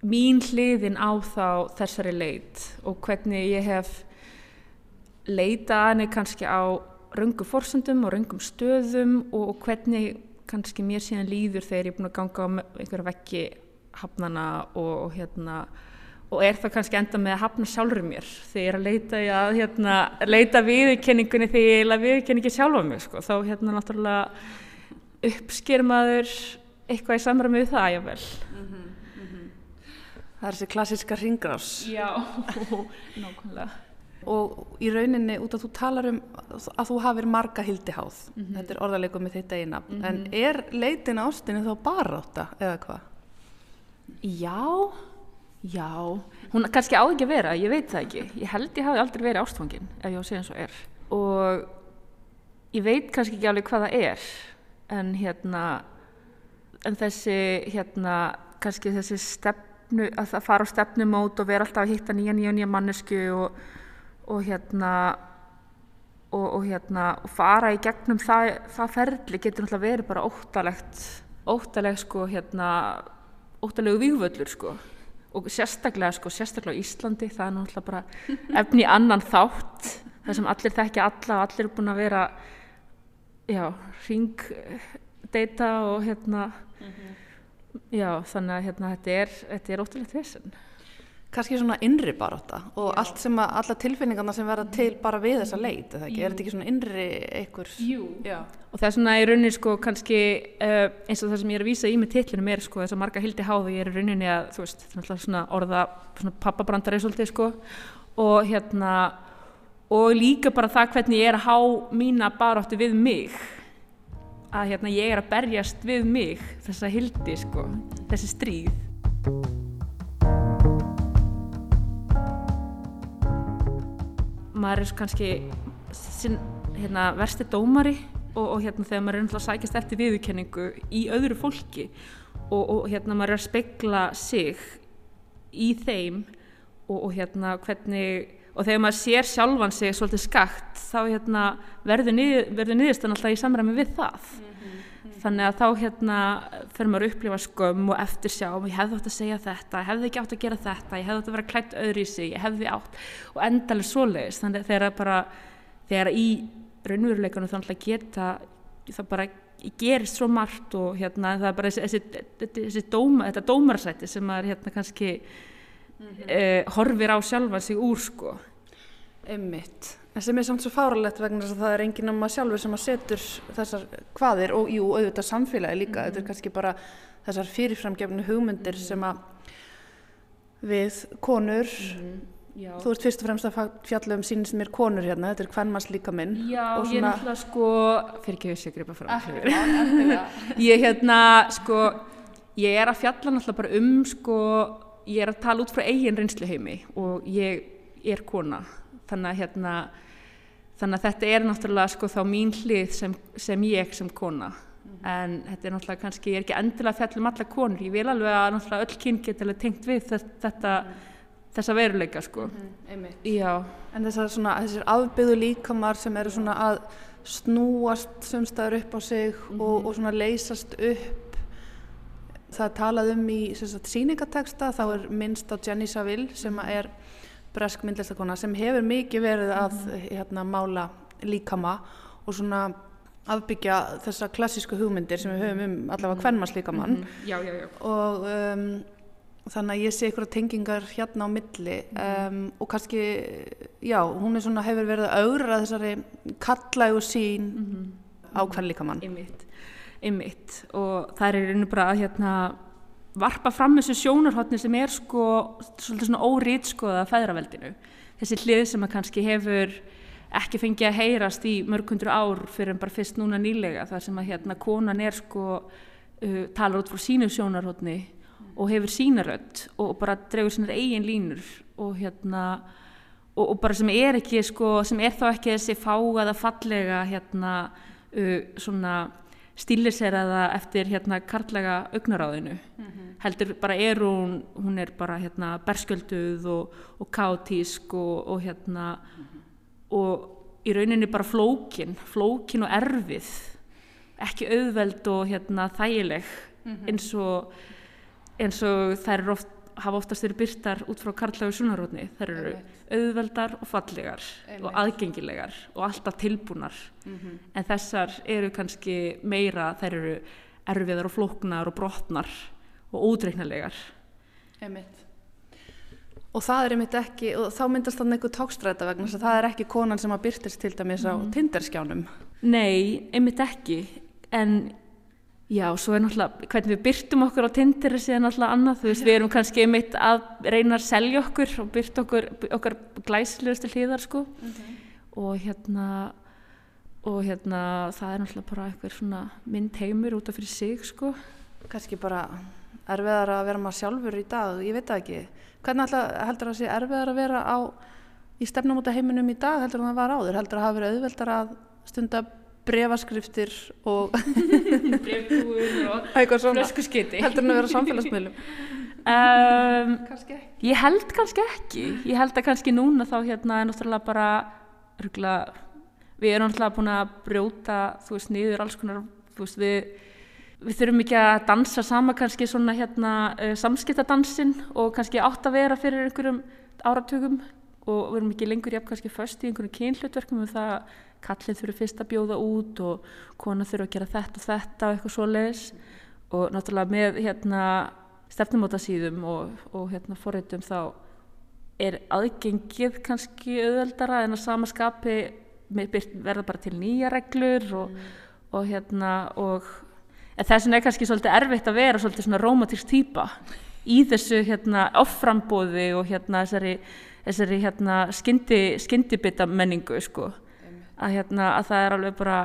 mín hliðin á þá þessari leit og hvernig ég hef leitað henni kannski á raungum forsöndum og raungum stöðum og hvernig kannski mér síðan líður þegar ég er búin að ganga á einhverja vekki hafnana og, og hérna og er það kannski enda með að hafna sjálfur mér þegar ég er að leita, að, hérna, leita viðurkenningunni þegar ég er að viðurkenningi sjálfa mig sko. þá hérna náttúrulega uppsker maður eitthvað í samræmi við það jável mm -hmm, mm -hmm. það er þessi klassiska ringrás Já, [laughs] nákvæmlega. og í rauninni út af þú talar um að þú hafir marga hildiháð Mhm. þetta er orðarleikum með þitt eina en er leitin ástinni þá bara átta eða hvað? Já, já, hún kannski á ekki að vera, ég veit það ekki. Ég held ég hafi aldrei verið ástfangin, ef ég á að segja eins og er. Og ég veit kannski ekki alveg hvað það er, en hérna, en þessi, hérna, kannski þessi stefnu, að fara á stefnumót og vera alltaf að hitta nýja, nýja, nýja mannesku og, og hérna, og, og hérna, og fara í gegnum það, það ferli getur náttúrulega verið bara óttalegt, óttalegt sko, hérna, óttalegu vígvöllur sko og sérstaklega sko, sérstaklega á Íslandi það er náttúrulega bara [laughs] efni annan þátt. Þar sem allir þekkja alla og allir eru búin að vera já, ringdeita og hérna. Já, þannig að hérna þetta er, er óttalegt vesen kannski svona innri barátta og allt sem að, alla tilfinningarna sem verða til bara við þessa leit, eða? Er þetta ekki svona innri einhver? Jú. Já. og það er svona í rauninni sko kannski uh, eins og það sem ég er að vísa í með titlinum er sko þess að marga hildi háð og ég er í rauninni að þú veist, það er alltaf svona orða svona pappabrandari svolítið sko og hérna og líka bara það hvernig ég er að há mína baráttu við mig að hérna ég er að berjast við mig þessa hildi sko, þessi stríð maður er kannski sinn, hérna, versti dómari og, og hérna, þegar maður er náttúrulega að sækjast eftir viðurkenningu í öðru fólki og, og hérna, maður er að spegla sig í þeim og, og hérna, hvernig og þegar maður sér sjálfan sig svolítið skakt þá hérna, verður, nið, verður niðurstan alltaf í samræmi við það þannig að þá hérna fer maður að upplifa skömm og eftirsjá og ég hefði átt að segja þetta, ég hefði ekki átt að gera þetta ég hefði átt að vera klætt öðru í sig, ég hefði átt og endalega svoleiðis, þannig þegar bara þegar í raunveruleikunum þannig að geta það bara gerist svo margt og hérna það er bara þessi, þessi, þessi dóma, þetta dómararsæti sem maður hérna kannski mm -hmm. uh, horfir á sjálfa sig úr sko Emmitt. En sem er samt svo fáralegt vegna þess að það er enginn að sjálfur sem að setur þessar hvaðir og jú, auðvitað samfélagi líka. Þetta er kannski bara þessar fyrirframgefnu hugmyndir sem að við konur, Já. þú ert fyrst og fremst að fjalla um sínist mér konur hérna, þetta er hvernmanns líka minn. Já, og ég er svona- náttúrulega sko fyrir ekki að gripa fram ég hérna sko ég er að fjalla náttúrulega bara um sko ég er að tala út frá eigin reynsluheimi og ég er kona þannig að hérna þannig að þetta er náttúrulega sko þá mín hlið sem, sem ég sem kona. En þetta er náttúrulega kannski, ég er ekki endilega að fjalla um alla konur, ég vil alveg að náttúrulega öll kyn geta tengt við þetta, þetta þessa veruleika sko. Emmitt. já, En þessar, svona, þessar afbyggðu líkamar sem eru svona að snúast sumstaður upp á sig og, og svona leysast upp. Það er talað um í sýningateksta, þá er minnst á Jenny Saville sem er bresk myndlistakona sem hefur mikið verið að hérna, mála líkama og svona afbyggja þessar klassísku hugmyndir sem við höfum um allavega hvernmars líkamann já, já, já. Og um, þannig að ég sé ykkur tengingar hérna á milli um, og kannski, já, hún er svona, hefur verið að augra þessari kallægu sín á hvern líkamann. einmitt, einmitt. Og það er í rauninu bara að hérna varpa fram þessu sjónarhóttni sem er sko svolítið svona órít sko að feðraveldinu. Þessi hlið sem að kannski hefur ekki fengið að heyrast í mörg hundru ár fyrir en bara fyrst núna nýlega þar sem að hérna konan er sko uh, talar út frá sínu sjónarhóttni og hefur sínarödd og bara dregur sínar eigin línur og hérna og, og bara sem er ekki sko, sem er þá ekki þessi fáaða fallega hérna uh, svona stíliseraða eftir hérna karlæga augnaráðinu. Heldur bara er hún hún er bara hérna berskölduð og, og kátísk og, og hérna og í rauninni bara flókin flókin og erfið. Ekki auðveld og hérna þægileg eins og eins og þær eru oft hafa oftast verið byrtar út frá karlægu sunarótni þær eru auðveldar og fallegar og aðgengilegar og alltaf tilbúnar. En þessar eru kannski meira þær eru erfiðar og flóknar og brotnar og ódreiknarlegar Einmitt. Og það er einmitt ekki, og þá myndast þannig einhver tókstræta vegna þess að það er ekki konan sem að byrtist til dæmis á tinderskjánum. Nei, einmitt ekki. En Já, svo er náttúrulega, hvernig við byrtum okkur á Tinder er síðan náttúrulega annað, þú veist, við erum kannski einmitt að reyna að selja okkur og byrt okkur, okkar glæslegustu hlýðar, sko, okay. og hérna, og hérna, það er náttúrulega bara eitthvað svona mynd heimur út af fyrir sig, sko. Kannski bara erfiðar að vera maður sjálfur í dag, ég veit það ekki. Hvernig alltaf heldur það að sé erfiðar að vera á, í stefnumóta heiminum í dag heldur það að vera áður, heldur það að hafa verið auðveldar að stunda brefaskriftir og [laughs] brefbúin og flöskuskiti heldur hann að vera samfélagsmiðlum. Um, ég held kannski ekki. Ég held að kannski núna þá hérna er náttúrulega bara rugla, við erum náttúrulega búin að brjóta þú veist nýður alls konar veist, við, við þurfum ekki að dansa sama kannski svona hérna uh, samskiptadansin og kannski átt að vera fyrir einhverjum áratugum og við erum ekki lengur jafn kannski först í einhverjum kynhlutverkum um það kallið þurfi fyrst að bjóða út og kona þurfi að gera þetta og þetta og eitthvað svo leiðis og náttúrulega með hérna stefnumóta síðum og, og hérna forreitum þá er aðgengið kannski auðveldara en að samaskapi verða bara til nýja reglur og, mm. og hérna og þess vegna er kannski svolítið erfitt að vera svolítið svona romantísk týpa í þessu hérna offrambóði og hérna þessari, þessari hérna skyndi, skyndibita menningu sko að, hérna, að það er alveg bara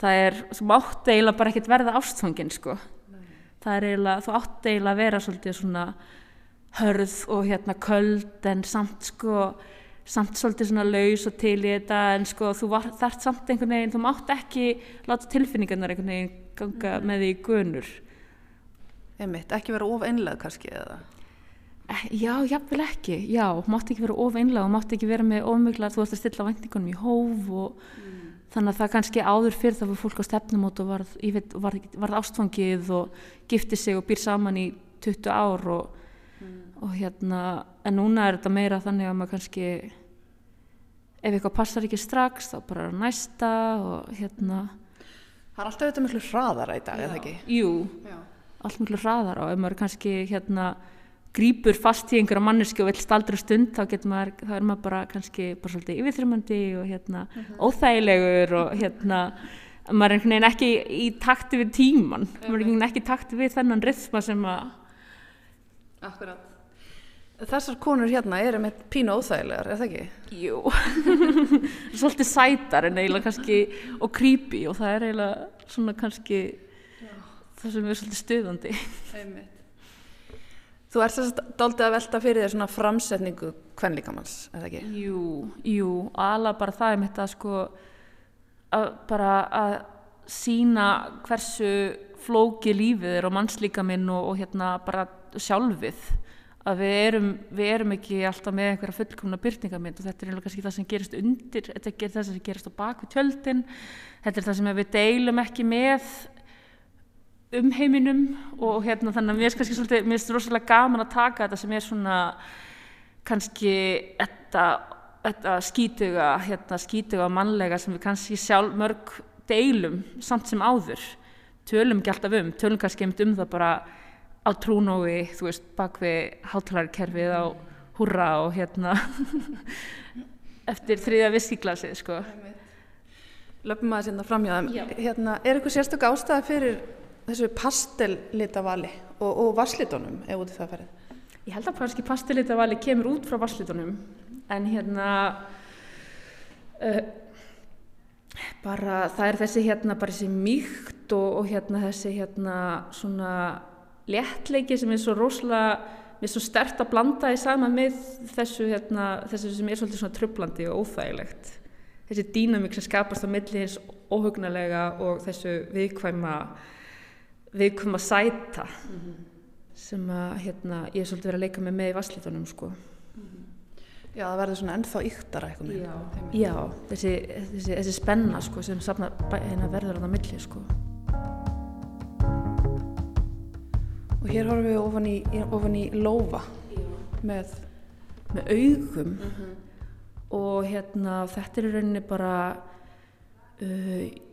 það er, þú mátt eiginlega bara ekkert verða ástfangin sko Nei. það er eiginlega, þú átt eiginlega að vera svolítið svona hörð og hérna köld en samt sko samt svolítið svona laus og til í þetta en sko þú þart samt einhvern veginn þú mátt ekki láta tilfinningarnar einhvern veginn ganga mm. með því gunur Einmitt, ekki vera of einlega kannski eða já, jáfnvel ekki, já, mátti ekki vera of einlega og mátti ekki vera með ofmöglar, þú ert að stilla vendingunum í hóf og mm. þannig að það kannski áður fyrir það fyrir fólk á stefnumót og varð, veit, varð, varð ástfangið og gifti sig og býr saman í 20 ár og, mm. og hérna, en núna er þetta meira þannig að maður kannski, ef eitthvað passar ekki strax þá bara næsta og hérna. Það er alltaf þetta miklu hraðara í dag, eða ekki? Jú, já. allt miklu hraðara og ef maður kannski hérna grýpur fast í einhverja manneski og vill staldra stund þá getur maður, þá er maður bara kannski bara svolítið yfirþrjumandi og hérna uh mhm. -huh. óþægilegur og hérna maður er einhvern veginn ekki í takti við tíman, uh -huh. maður er einhvern veginn ekki takti við þennan rithma sem að Akkurat Þessar konur hérna eru með pínu óþægilegar, er það ekki? Jú [laughs] Svolítið sætar en eiginlega kannski og creepy og það er eiginlega svona kannski Já. það sem er svolítið stuðandi Einmitt Þú ert þess að doldið að velta fyrir þér svona framsetningu kvenlíkamanns, er það ekki? Jú, jú, alveg bara það er mitt að sko að bara að sína hversu flóki lífið er og mannslíkaminn og, og hérna bara sjálfið. Að við erum, við erum ekki alltaf með einhverja fullkomna byrtingamind og þetta er kannski það sem gerist undir, þetta er það sem gerist á bakvið tjöldin, þetta er það sem við deilum ekki með um heiminum og hérna þannig að mér finnst kannski svolítið, mér finnst rosalega gaman að taka þetta sem er svona kannski þetta, þetta skítuga, hérna skítuga mannlega sem við kannski sjálf mörg deilum samt sem áður. Tölum ekki alltaf um, tölum kannski um það bara á trúnói þú veist, bak við hátlarkerfið á húra og hérna [laughs] eftir þriðja viskiglasið sko. Löpum að sérna framjáðum hérna, er eitthvað sérstök ástæða fyrir þessu pastellitavali og, og varslitunum ef út í það ferið? Ég held að kannski pastellitavali kemur út frá varslitunum en hérna uh, bara það er þessi hérna bara þessi mýkt og, og hérna þessi hérna svona léttleiki sem er svo rosalega mér er svo stert að blanda í sama með þessu hérna þessu sem er svolítið svona tröflandi og óþægilegt þessi dýnamík sem skapast á milli hins óhugnalega og þessu viðkvæma við komum að sæta mm -hmm. sem að hérna, ég er svolítið verið að leika með með í vasslitunum sko. mm -hmm. Já, það verður svona ennþá yktara eitthvað Já, Já þessi, þessi, þessi spenna sko, sem safna, hérna, verður á það milli sko. Og hér horfum við ofan í, ofan í lofa með, með augum mm -hmm. og hérna þetta er í rauninni bara uh,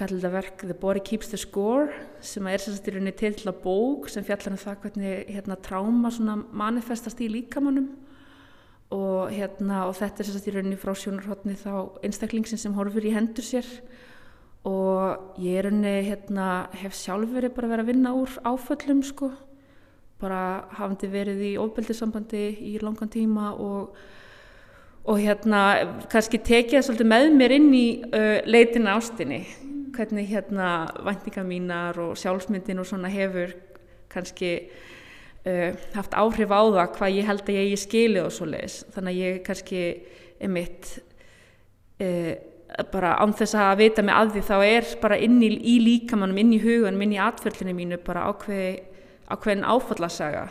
ég kallir þetta verk The Body Keeps the Score sem er sérstaklega í rauninni til að bók sem fjallar um það hvernig hérna, tráma manifestast í líkamannum og, hérna, og þetta er sérstaklega í rauninni frá sjónarhóttni þá einstaklingsinn sem horfur í hendur sér. Og ég er henni hérna, hef sjálf verið bara verið að vinna úr áföllum sko. Bara hafandi verið í ofbeldissambandi í langan tíma og, og hérna kannski tekið það svolítið með mér inn í uh, leitina ástinni hvernig hérna væntinga mínar og sjálfsmyndin og svona hefur kannski uh, haft áhrif á það hvað ég held að ég skilið og svo leiðis þannig að ég kannski er mitt uh, bara án þess að vita mig að því þá er bara inn í, í líkamannum, inn í huganum, inn í atföllinu mínu bara ákveði, ákveðin áfallasaga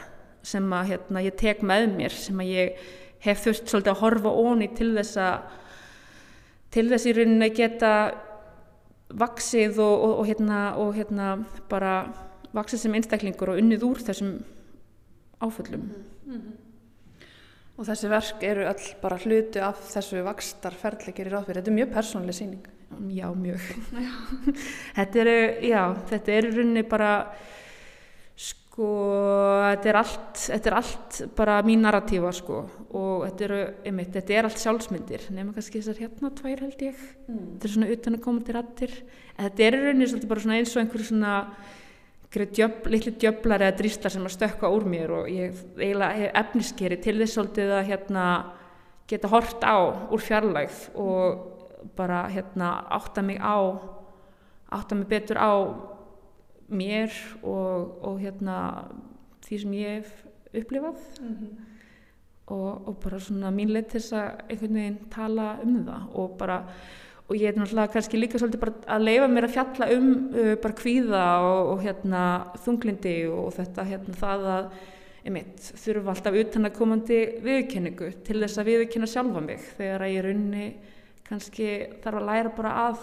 sem að hérna, ég tek með mér sem að ég hef þurft svolítið að horfa óni til þess að til þess í rauninni geta vaksið og, og, og, hérna, og hérna bara vaksið sem einstaklingur og unnið úr þessum áföllum mm -hmm. Og þessi verk eru all bara hluti af þessu vakstarferðli gerir ráð fyrir. Þetta er mjög persónlega síning. Já, mjög. [laughs] þetta eru, já, þetta eru runni bara, sko, þetta er allt, þetta er allt bara mín narratífa, sko. Og þetta eru, einmitt, þetta er allt sjálfsmyndir. Nefnum kannski þessar hérna tvær held ég. Mm. Þetta er svona utan að koma til rattir. Þetta eru runni svolítið bara svona eins og einhverju svona djöfl, litli djöflar eða dríslar sem að stökka úr mér og ég eiginlega hef efniskeri til þess svolítið að hérna, geta hort á úr fjarlægð og bara hérna, átta mig á átta mig betur á mér og, og hérna, því sem ég hef upplifað. Mm -hmm. og, og bara svona mín leið til þess að einhvern veginn tala um það og bara og ég er náttúrulega kannski líka svolítið bara að leifa mér að fjalla um uh, bara kvíða og, og hérna þunglindi og þetta hérna það að einmitt þurfa alltaf utan að komandi viðkenningu til þess að viðkenna sjálfa mig þegar að ég er unni kannski þarf að læra bara að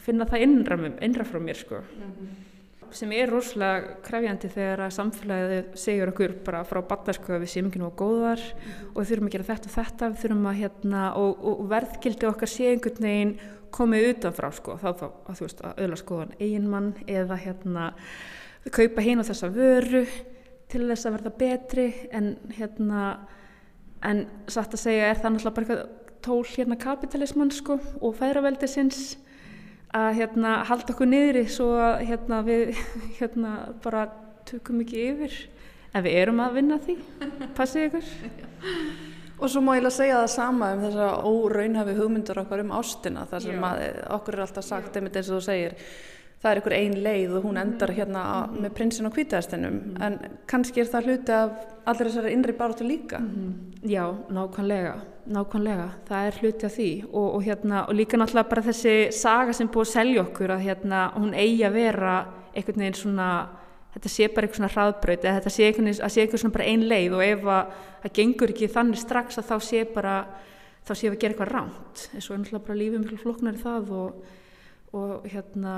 finna það innra, innra frá mér sko. Mm -hmm sem er rosalega krefjandi þegar að samfélagið segjur okkur bara frá batnarsku að við séum ekki nú á góðar mm og þurfum að gera þetta og þetta þurfum að hérna og, og verðgildi okkar sé einhvern veginn komið utanfrá sko þá þá að þú veist að öðla skoðan eiginmann eða hérna kaupa hinn á þessa vöru til þess að verða betri en hérna en satt að segja er það náttúrulega bara eitthvað tól hérna kapitalismann sko og fæðraveldisins að hérna, halda okkur niðri svo að hérna, við [laughs] hérna, bara tökum ekki yfir. En við erum að vinna því. Passið ykkur? [laughs] Og svo má ég lega segja það sama um þess að óraunhafi hugmyndur okkar um ástina þar sem að, okkur er alltaf sagt einmitt eins og þú segir það er ykkur ein leið og hún mhm. endar hérna mm með prinsin og kvítæðastinum mm en kannski er það hluti af allir þessari innri baróttu líka. Mm. Já, nákvæmlega, nákvæmlega það er hluti af því og, og, hérna, og líka náttúrulega bara þessi saga sem búið að selja okkur að hérna, hún eigi að vera einhvern veginn svona þetta sé bara eitthvað svona hraðbröð eða þetta sé eitthvað svona bara ein leið og ef að það gengur ekki þannig strax að þá sé bara þá sé við að gera eitthvað ránt eins og náttúrulega bara lífið miklu floknar í það og, og hérna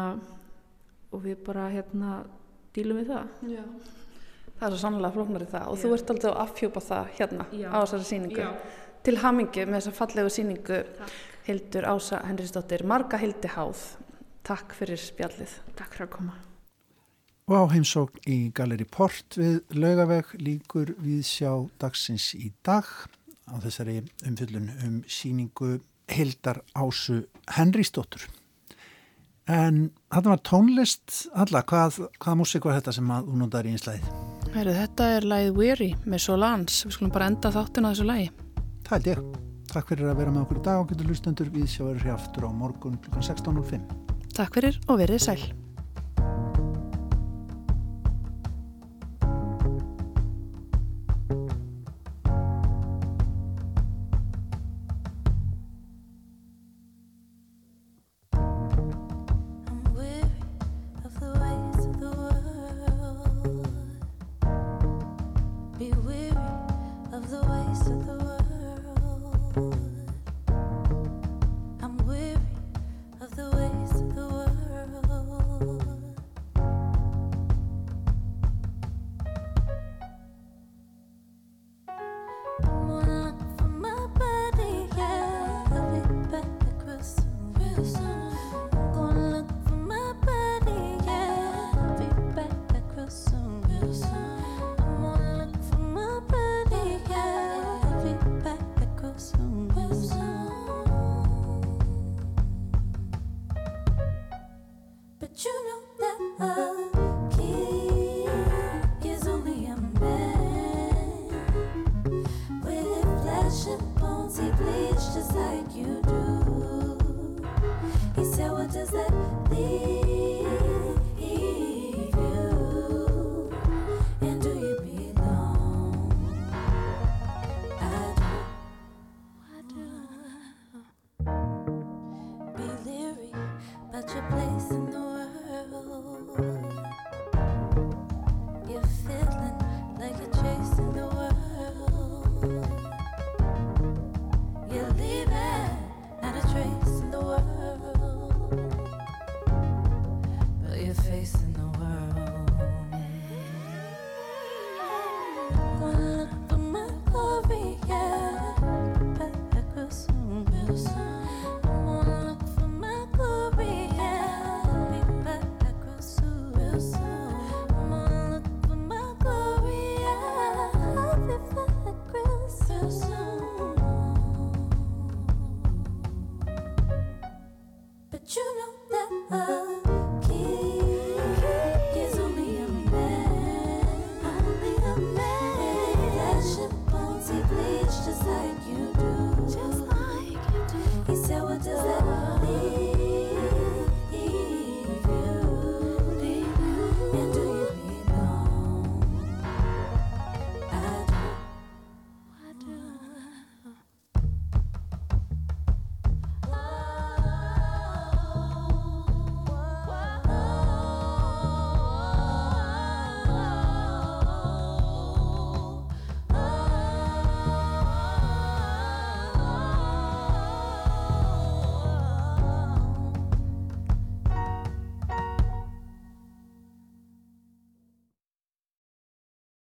og við bara hérna dílum við það Já. það er svo sannlega flóknar í það og Já. þú ert alltaf að affjópa það hérna Já. á þessari síningu til hamingu með þessa fallegu síningu Takk. Hildur Ása Henriðsdóttir Marga Hildi Háð Takk fyrir spjallið Takk fyrir að koma Og á heimsókn í Galeri Port við laugaveg líkur við sjá dagsins í dag á þessari umfyllun um síningu Hildar Ásu Henriðsdóttur En þetta var tónlist, alla, hvað, hvaða músík var þetta sem þú núndar í einslæðið? Þetta er læðið Weary með Solans, við skulum bara enda þáttin á þessu lægi. Það held ég. Takk fyrir að vera með okkur í dag og getur lustendur við sjáverður hér aftur á morgun kl. 16.05. Takk fyrir og verið sæl. He said, What does that